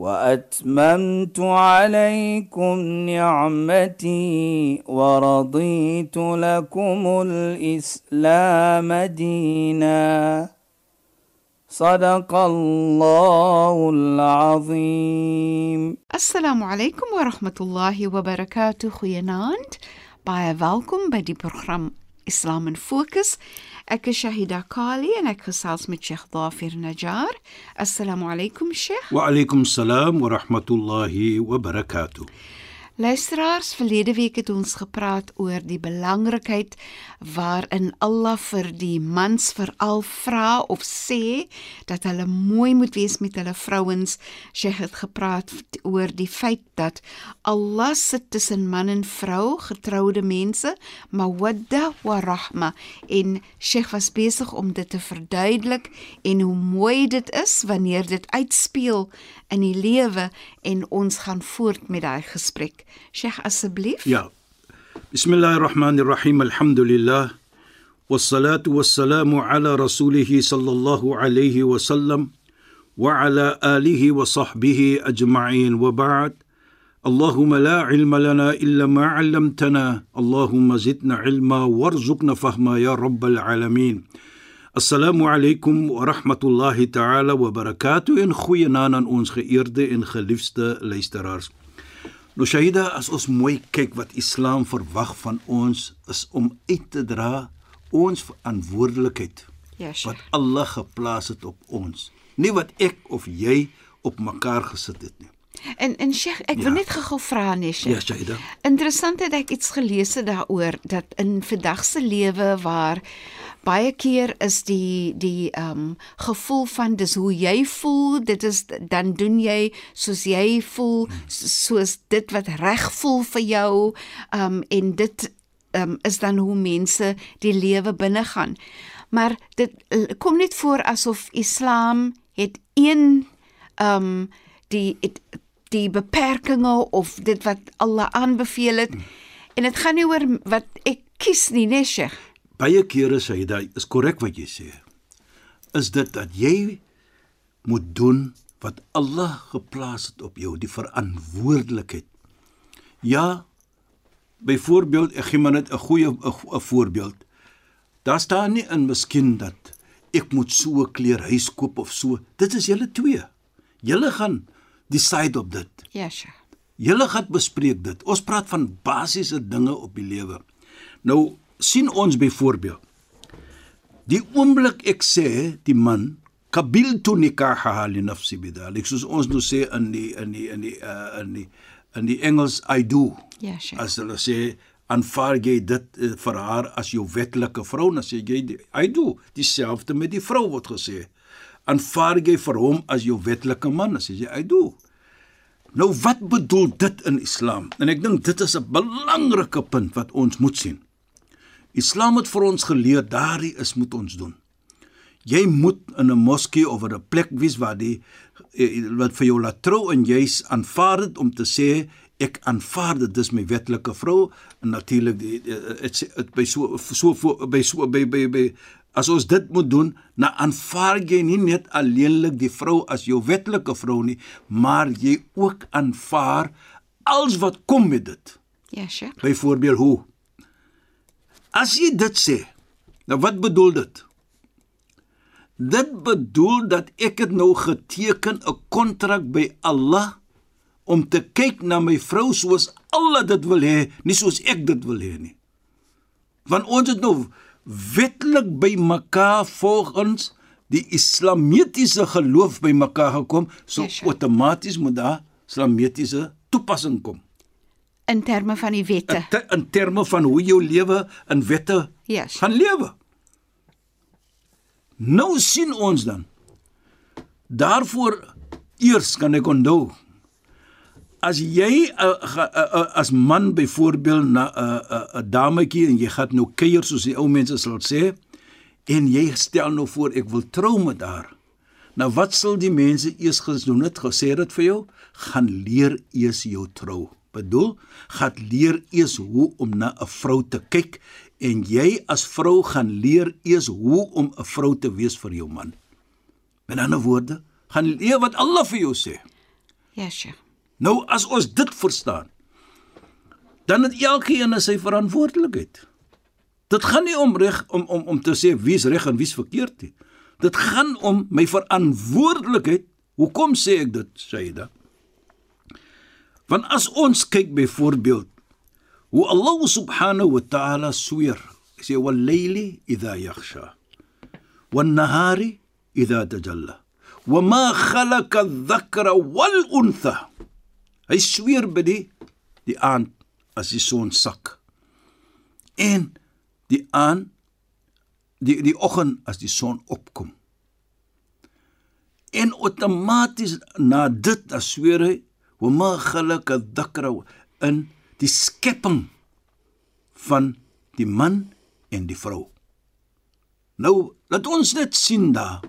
وأتممت عليكم نعمتي ورضيت لكم الإسلام دينا. صدق الله العظيم. السلام عليكم ورحمة الله وبركاته خيانات باي فالكم بدي برنامج إسلام فوكس Ek is Shahida Kali en ek gesels met Sheikh Dafir Najjar. Assalamu alaykum Sheikh. Wa alaykum salaam Luisteraars, verlede week het ons gepraat oor die belangrikheid waarin Allah vir die mans veral vra of sê dat hulle mooi moet wees met hulle vrouens. Sheikh het gepraat oor die feit dat Allah sit tussen man en vrou, getroude mense, mawadda wa rahma en Sheikh was besig om dit te verduidelik en hoe mooi dit is wanneer dit uitspeel in die lewe en ons gaan voort met daai gesprek. Sheikh asseblief. Ja. Bismillahirrahmanirrahim. Alhamdulillah. Wassalatu wassalamu ala rasulih sallallahu alayhi wa sallam wa ala alihi wa sahbihi ajma'in wa ba'd. اللهم لا علم لنا إلا ما علمتنا اللهم زدنا علما وارزقنا فهما يا رب العالمين Assalamu alaykum wa rahmatullahi ta'ala wa barakatuh en goeienaand aan ons geëerde en geliefde luisteraars. Nou Shaida, as ons mooi kyk wat Islam verwag van ons is om uit te dra ons verantwoordelikheid Ja, wat. Allah geplaas het op ons. Nie wat ek of jy op mekaar gesit het nie. En en Sheikh, ek wil Ja. net gou-gou vra nee, Sheikh. Ja, Shaida. Interessant het ek iets gelees daaroor dat in vandag se lewe waar baie keer is die die ehm um, gevoel van dis hoe jy voel, dit is dan doen jy soos jy voel, soos dit wat reg voel vir jou, ehm um, en dit ehm um, is dan hoe mense die lewe binne gaan. Maar dit kom net voor asof Islam het een ehm um, die het, die beperkings of dit wat Allah aanbeveel het. En dit gaan nie oor wat ek kies nie, nee, Sheikh. Baie kere sê jy dat is korrek wat jy sê. Is dit dat jy moet doen wat Allah geplaas het op jou, die verantwoordelikheid. Ja, byvoorbeeld, ek gee maar net 'n goeie 'n voorbeeld. Daar staan nie in miskien dat ek moet so 'n kleerhuis koop of so. Dit is julle twee. Julle gaan decide op dit. Ja, Sheikh. Julle gaan bespreek dit. Ons praat van basiese dinge op die lewe. Nou sien ons byvoorbeeld die oomblik ek sê die man qabiltu nikaha li nafsi bidalik soos ons nou sê in die in die in die uh, in die in die Engels I do Ja, Sheikh. as hulle sê aanvaar jy dit uh, vir haar as jou wetlike vrou dan sê jy die- I do dieselfde met die vrou word gesê aanvaar jy vir hom as jou wetlike man dan sê jy I do Nou wat bedoel dit in Islam? En ek dink dit is 'n belangrike punt wat ons moet sien. Islam het vir ons geleer daardie is moet ons doen. Jy moet in 'n moskee of 'n plek wees waar die eh, wat vir jou laat trou en jy's aanvaar dit om te sê ek aanvaar dit dis my wetlike vrou en natuurlik die dit dit by so so by so by by, by as ons dit moet doen na aanvaar jy nie net alleenlik die vrou as jou wetlike vrou nie maar jy ook aanvaar alles wat kom met dit Ja, Sheikh. byvoorbeeld hoe as jy dit sê nou wat bedoel dit Dit bedoel dat ek het nou geteken 'n kontrak by Allah om te kyk na my vrou soos Allah dit wil hê, nie soos ek dit wil hê nie. Want ons het nou wetlik by mekaar volgens die islamitiese geloof by mekaar gekom, so Yes, sir. outomaties moet daar islamitiese toepassing kom. In terme van die wette. In, te, in terme van hoe jou lewe in wette Yes. gaan lewe. Nou sien ons dan. Daarvoor eers kan ek onthou as jy uh, uh, uh, as man byvoorbeeld na 'n uh, 'n uh, 'n dametjie en jy gaan nou kuier soos die ou mense sal sê en jy stel nou voor ek wil trou met haar. Nou wat sal die mense eers gedoen het? Gesê dit vir jou, gaan leer eers jou trou. Bedoel, gaan leer eers hoe om na 'n vrou te kyk en jy as vrou gaan leer eers hoe om 'n vrou te wees vir jou man. Met ander woorde, gaan leer wat Allah vir jou sê. Ja, Sheikh. Nou as ons dit verstaan, dan het elkeen sy verantwoordelikheid. Dit gaan nie om reg om om om te sê wie's reg en wie's verkeerd nie. Dit gaan om my verantwoordelikheid. Hoekom sê ek dit, Shaida? Want as ons kyk byvoorbeeld hoe Allah subhanahu wa ta'ala sweer, hy sê wal layli idha yakhsha wan nahari idha tajalla wama khalaqa adh-dhakara wal untha. Hy sweer by die die aand as die son sak. En die aan die die oggend as die son opkom. En outomaties na dit as sweer hy wama khalaqa adh-dhakara in die skepping van die man en die vrou. Nou, laat ons net sien daar.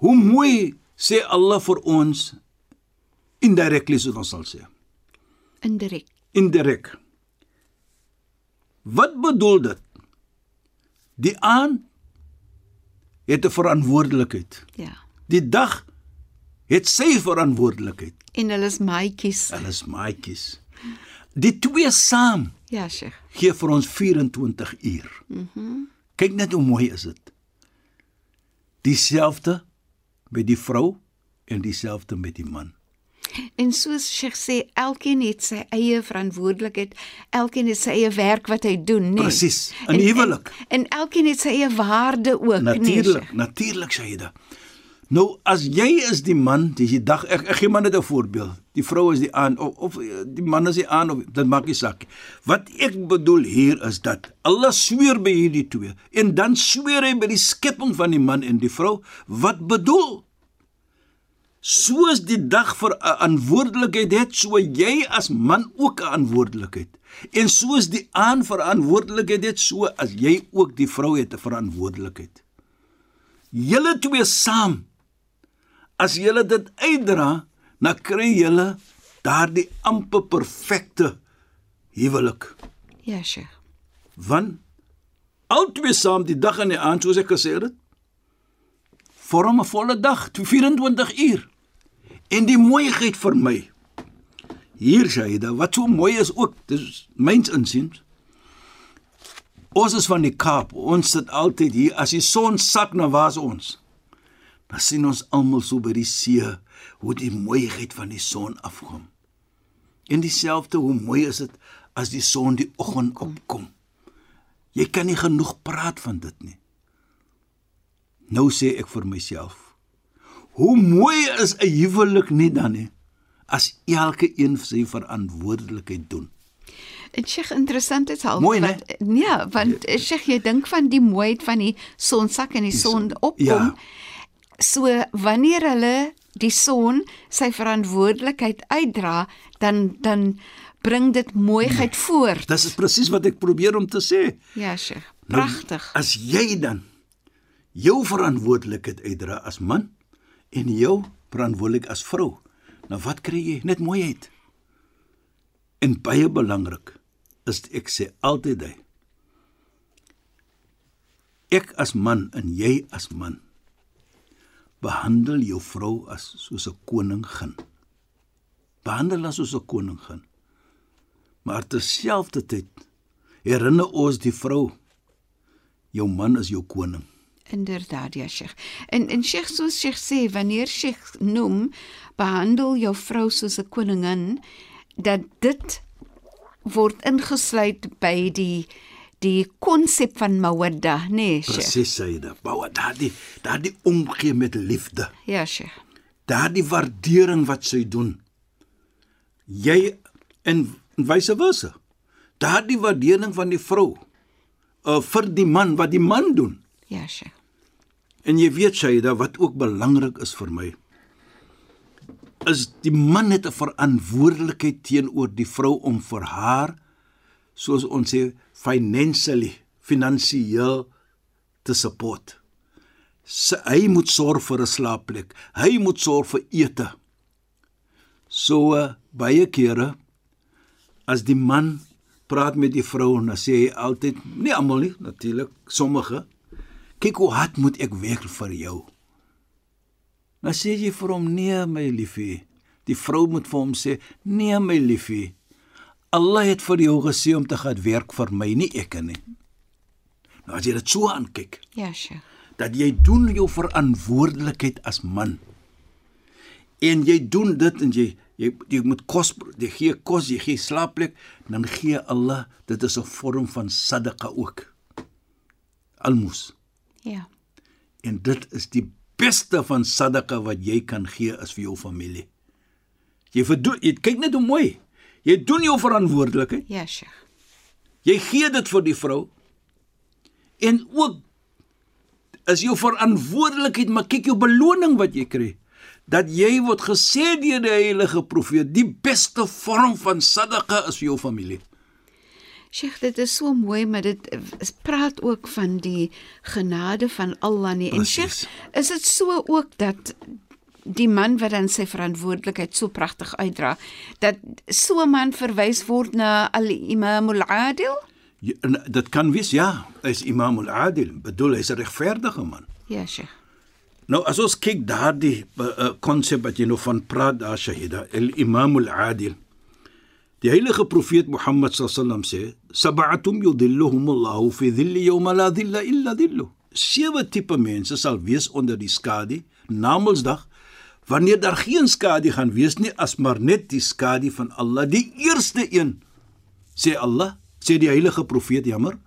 Hoe mooi sê Allah vir ons indirectly soos ons sal sê. Indirek. Indirek. Wat bedoel dit? Die aan het 'n verantwoordelikheid. Ja. Die dag het sy verantwoordelikheid. En hulle is maatjies. Hulle is maatjies. Die twee saam Ja, Sheikh. gee vir ons 24 uur. Mhm. Mm Kyk net hoe mooi is dit. Dieselfde met die vrou en dieselfde met die man. En soos Sheikh sê, elkeen het sy eie verantwoordelikheid. Elkeen het sy eie werk wat hy doen, nee. Presies, in huwelik. En, en elkeen het sy eie waarde ook, nee. Natuurlik, Sheikh. natuurlik sê jy dit. Nou as jy is die man, dis die dag ek, ek gee maar net 'n voorbeeld. Die vrou is die aan of, of die man is die aan of dit maak nie saak. Wat ek bedoel hier is dat Allah sweer by hierdie twee en dan sweer hy by die skepping van die man en die vrou. Wat bedoel? Soos die dag vir 'n verantwoordelikheid het, so jy as man ook 'n verantwoordelikheid. En soos die aan verantwoordelikheid het, so as jy ook die vrou het 'n verantwoordelikheid. Julle twee saam as julle dit uitdra, dan kry julle daardie amper perfekte huwelik. Ja, Sheikh. Want albei saam die dag en die aand soos ek gesê het, vorm 'n volle dag, 24 uur. En die mooiheid vir my. Hier jy dat wat so mooi is ook, dis myns insiens. Ons is van die Kaap. Ons sit altyd hier as die son sak na waar is ons? Dan sien ons almal so by die see hoe die mooiheid van die son afkom. En dieselfde hoe mooi is dit as die son die oggend opkom. Jy kan nie genoeg praat van dit nie. Nou sê ek vir myself, hoe mooi is 'n huwelik nie dan nie as elke een sy verantwoordelikheid doen. En Sheikh interessant is al Mooi, wat ja, want eh, Sheikh jy dink van die mooiheid van die sonsak en die, die son opkom. ja. So wanneer hulle die son sy verantwoordelikheid uitdra, dan dan bring dit mooiheid voort. Dis is presies wat ek probeer om te sê. Ja. Nou, Pragtig. As jy dan jou verantwoordelikheid uitdra as man en jou verantwoordelik as vrou, nou wat kry jy? Net mooiheid. En baie belangrik is ek sê altyd hy. Ek as man en jy as man behandel jou vrou as soos 'n koningin. Behandel haar soos 'n koningin. Maar terselfdertyd herinner ons die vrou jou man is jou koning. Inderdaad, ja, Sheikh. En en Sheikh soos Sheikh sê, wanneer Sheikh noem behandel jou vrou soos 'n koningin, dat dit word ingesluit by die die konsep van mawadda, nee, Sheikh. Presies sê dit. Bou daardie daardie omgee met liefde. Ja, Sheikh. Daardie waardering wat sy doen. Jy en wyse versa. Daardie waardering van die vrou uh vir die man wat die man doen. Ja, Sheikh. En jy weet Shaida wat ook belangrik is vir my. is die man het 'n verantwoordelikheid teenoor die vrou om vir haar soos ons sê financially, finansiëel te support. Sy, hy moet sorg vir 'n slaapplek. Hy moet sorg vir ete. So uh, baie kere as die man praat met die vrou en dan sê hy altyd, nie almal nie, natuurlik, sommige, kyk hoe hard moet ek werk vir jou. Dan sê jy vir hom, nee my liefie. Die vrou moet vir hom sê, nee my liefie. Allah het vir jou gesê om te gaan werk vir my, nie ek nie. Nou as jy dit so aankyk, Ja, Sheikh. dat jy doen jou verantwoordelikheid as man. En jy doen dit en jy jy, jy moet kos jy gee kos, jy gee slaapplek, dan gee Allah, dit is 'n vorm van sadaqa ook. Almos. Ja. En dit is die beste van sadaqa wat jy kan gee as vir jou familie. Jy verdoen, jy kyk net hoe mooi. Jy doen jou verantwoordelikheid. Ja, Sheikh. Jy gee dit vir die vrou. En ook is jou verantwoordelikheid, maar kyk jou beloning wat jy kry. Dat jy word gesê deur die heilige profeet, die beste vorm van sadaqa is vir jou familie. Sheikh, dit is so mooi, maar dit is- praat ook van die genade van Allah nie. En. Sheikh, is dit so ook dat die man wat dan sy verantwoordelikheid so pragtig uitdra, dat so 'n man verwys word na al-Imam al-Adil? Ja, Dit kan wees ja, hy is Imam al-Adil, bedoel hy's 'n regverdige man. Ja, Sheikh. Nou as ons kyk daardie konsep wat jy nou van praat daar Shahida, al-Imam al-Adil. Die heilige profeet Mohammed sallam sê, "Sab'atum yudhilluhum Allahu fi dhilli yawma la dhilla illa dhillu." Sewe tipe mense sal wees onder die skadu Namedsdag wanneer daar geen skadu gaan wees nie as maar net die skadu van Allah. Die eerste een sê Allah, sê die heilige profeet jammer,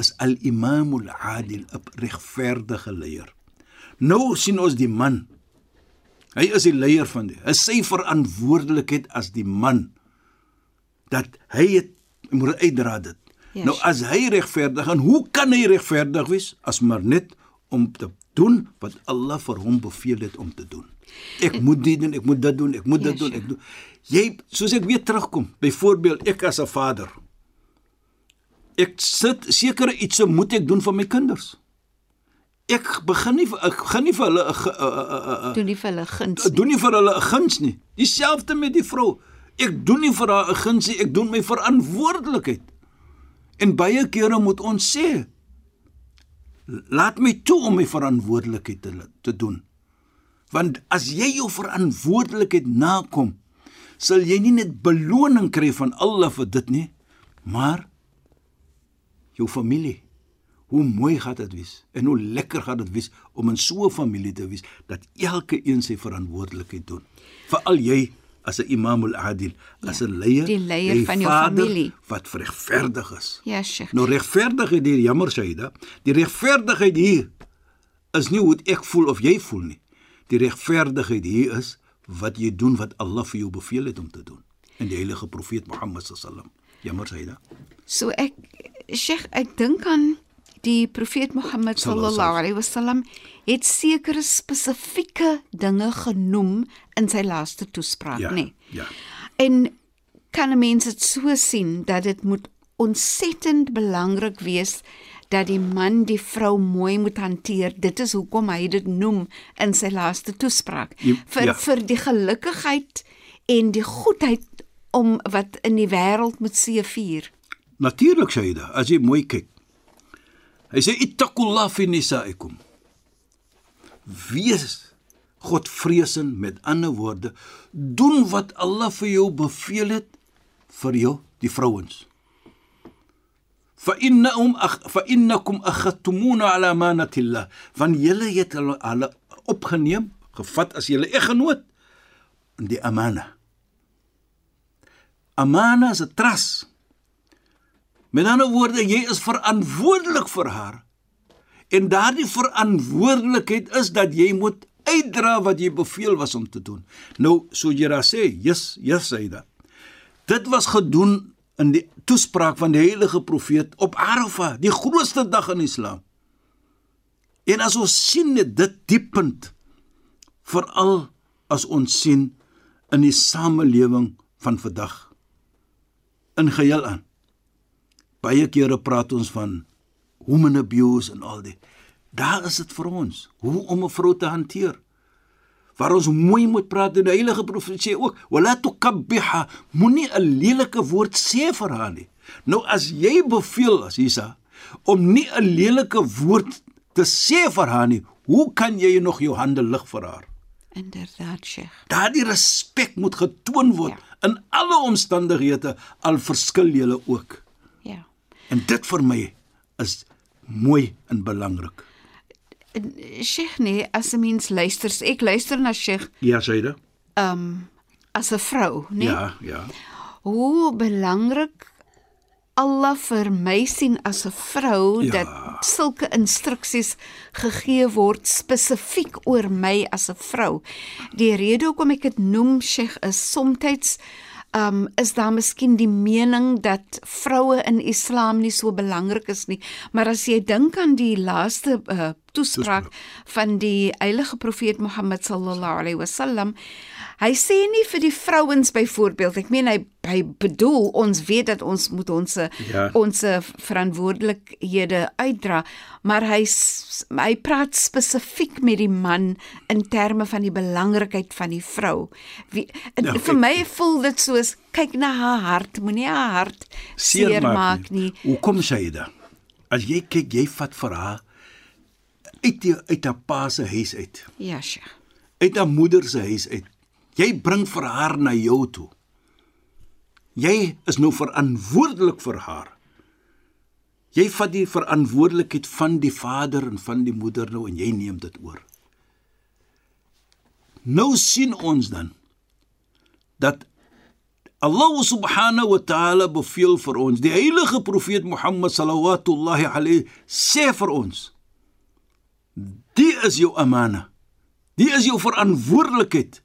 is al-Imam al-Adil, 'n regverdige leier. Nou sien ons die man. Hy is die leier van die. Hy sy verantwoordelikheid as die man dat hy het moet uitdra dit. Ja, nou as hy regverdig en hoe kan hy regverdig wees as maar net om te doen wat Allah vir hom beveel het om te doen. Ek moet dit doen, ek moet dit doen, ek moet dit Ja, doen, ek doen. Jy soos ek weer terugkom, byvoorbeeld ek as 'n vader. Ek sit sekere ietsie moet ek doen vir my kinders. Ek begin nie ek gaan nie vir hulle 'n- 'n- 'n- 'n- Doen nie vir hulle guns Ek nie. doen nie vir hulle 'n guns nie. Dieselfde met die vrou. Ek doen nie vir haar 'n guns nie, ek doen my verantwoordelikheid. En baie kere moet ons sê laat my toe om my verantwoordelikheid te te doen. Want as jy jou verantwoordelikheid nakom, sal jy nie net beloning kry van Allah vir dit nie, maar jou familie. Hoe mooi gaan dit wees en hoe lekker gaan dit wees om in so 'n familie te wees dat elke een sy verantwoordelikheid doen. Veral jy as 'n Imam al-Adil, as 'n leier, die leier jy van jou familie. wat regverdig is. Ja, Sheikh. Nou regverdigheid hier, jammer Shaida, die regverdigheid hier is nie hoe ek voel of jy voel nie. Die regverdigheid hier is wat jy doen wat Allah vir jou beveel het om te doen. En die heilige profeet Mohammed sallam. Jammer Shaida. So ek Sheikh, ek dink aan die profeet Mohammed Sallallahu alaihi wasallam het sekere spesifieke dinge genoem in sy laaste toespraak, Ja. nê? Ja. En kan 'n mens dit so sien dat dit moet ontsettend belangrik wees dat die man die vrou mooi moet hanteer. Dit is hoekom hy dit noem in sy laaste toespraak. Jy- vir ja. vir die gelukkigheid en die goedheid om wat in die wêreld moet seëvier. Natuurlik Shaida, as jy mooi kyk. Hy sê ittaqullah fi nisaikum. Wees Godvreesend met ander woorde, doen wat Allah vir jou beveel het vir jou die vrouens. Fa innahum fa innakum akhadtumuna ala amanatillah. Van julle het hulle hulle opgeneem, gevat as julle eggenoot in die amana. Amana is 'n trust. Met ander woorde, jy is verantwoordelik vir haar. En daardie verantwoordelikheid is dat jy moet uitdra wat jy beveel was om te doen. Nou, so daar sê, yes, yes Saida. Dit was gedoen in die toespraak van die heilige profeet op Arafah, die grootste dag in Islam. En as ons sien dit diepend veral as ons sien in die samelewing van vandag in geheel aan. Baie kere praat ons van human abuse en al die. Daar is dit vir ons hoe om 'n vrou te hanteer. Waar ons mooi moet praat en die heilige profeet sê ook, "Wala tukabbiha," moenie 'n lelike woord sê vir haar nie. Nou as jy beveel as Isa om nie 'n lelike woord te sê vir haar nie, hoe kan jy nog jou hande lig vir haar? Inderdaad, Sheikh. Daardie respek moet getoon word ja. in alle omstandighede al verskil julle ook. En dit vir my is mooi en belangrik. Sheikh nee, as 'n mens luister, ek luister na Sheikh Ja, Saida. um as 'n vrou, nee. Ja, ja. Hoe belangrik Allah vir my sien as 'n vrou Ja. dat sulke instruksies gegee word spesifiek oor my as 'n vrou. Die rede hoekom ek dit noem Sheikh is soms um is daar miskien die mening dat vroue in Islam nie so belangrik is nie, maar as jy dink aan die laaste uh, toespraak van die heilige profeet Mohammed sallallahu alaihi wasallam Hy sê nie vir die vrouens byvoorbeeld, ek meen hy hy bedoel ons weet dat ons moet ons Ja. ons verantwoordelikhede uitdra, maar hy hy praat spesifiek met die man in terme van die belangrikheid van die vrou. Wie Ja, vir ek- my voel dit soos kyk na haar hart, moenie haar hart seermaak nie. Hoekom Saida? As jy kyk, jy vat vir haar uit die, uit haar pa se huis uit. Ja, Sheikh. uit haar moeder se huis uit. Jy bring vir haar na jou toe. Jy is nou verantwoordelik vir haar. Jy vat die verantwoordelikheid van die vader en van die moeder nou en jy neem dit oor. Nou sien ons dan dat Allah subhanahu wa ta'ala beveel vir ons. Die heilige profeet Mohammed sallallahu alayhi sê vir ons: "Die is jou amana. Die is jou verantwoordelikheid.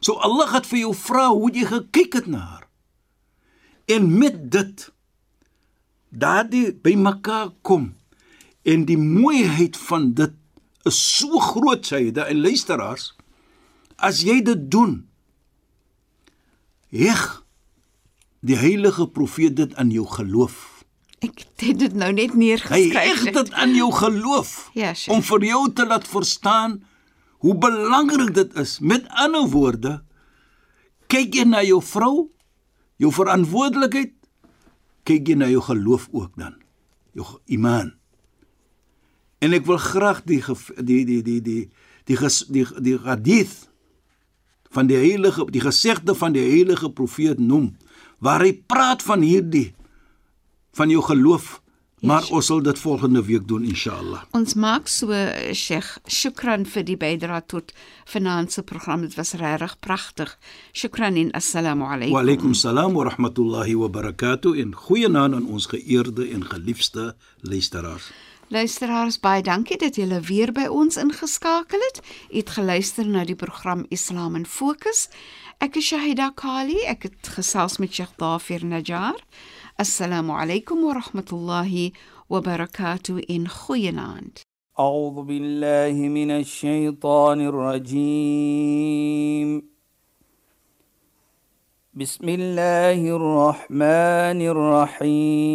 So Allah het vir jou vra hoe jy gekyk het na haar. En met dit daardie by mekaar kom en die mooiheid van dit is so groot syde en luisteraars as jy dit doen heg die heilige profeet dit aan jou geloof Ek het dit nou net hy neergeskryf. heg dit aan jou geloof Ja, Sheikh. om vir jou te laat verstaan hoe belangrik dit is met ander woorde kyk jy na jou vrou jou verantwoordelikheid kyk jy na jou geloof ook dan jou iman en ek wil graag die die die die die die ges- die die hadith van die heilige die gesegde van die heilige profeet noem waar hy praat van hierdie van jou geloof maar Yes. ons sal dit volgende week doen inshallah Ons maak so Sheikh, shukran vir die bydra tot vanaand se program. Dit was regtig pragtig. Shukran en assalamu alaykum. Wa alaykum salaam wa rahmatullahi wa barakatuh en goeienaand aan ons geëerde en geliefde luisteraars. Luisteraars, baie dankie dat julle weer by ons ingeskakel het. U het geluister na die program Islam in Fokus. Ek is Shahida Kali. Ek het gesels met Sheikh Dafir Najjar. السلام عليكم ورحمة الله وبركاته. إن خيناند أعوذ بالله من الشيطان الرجيم. بسم الله الرحمن الرحيم.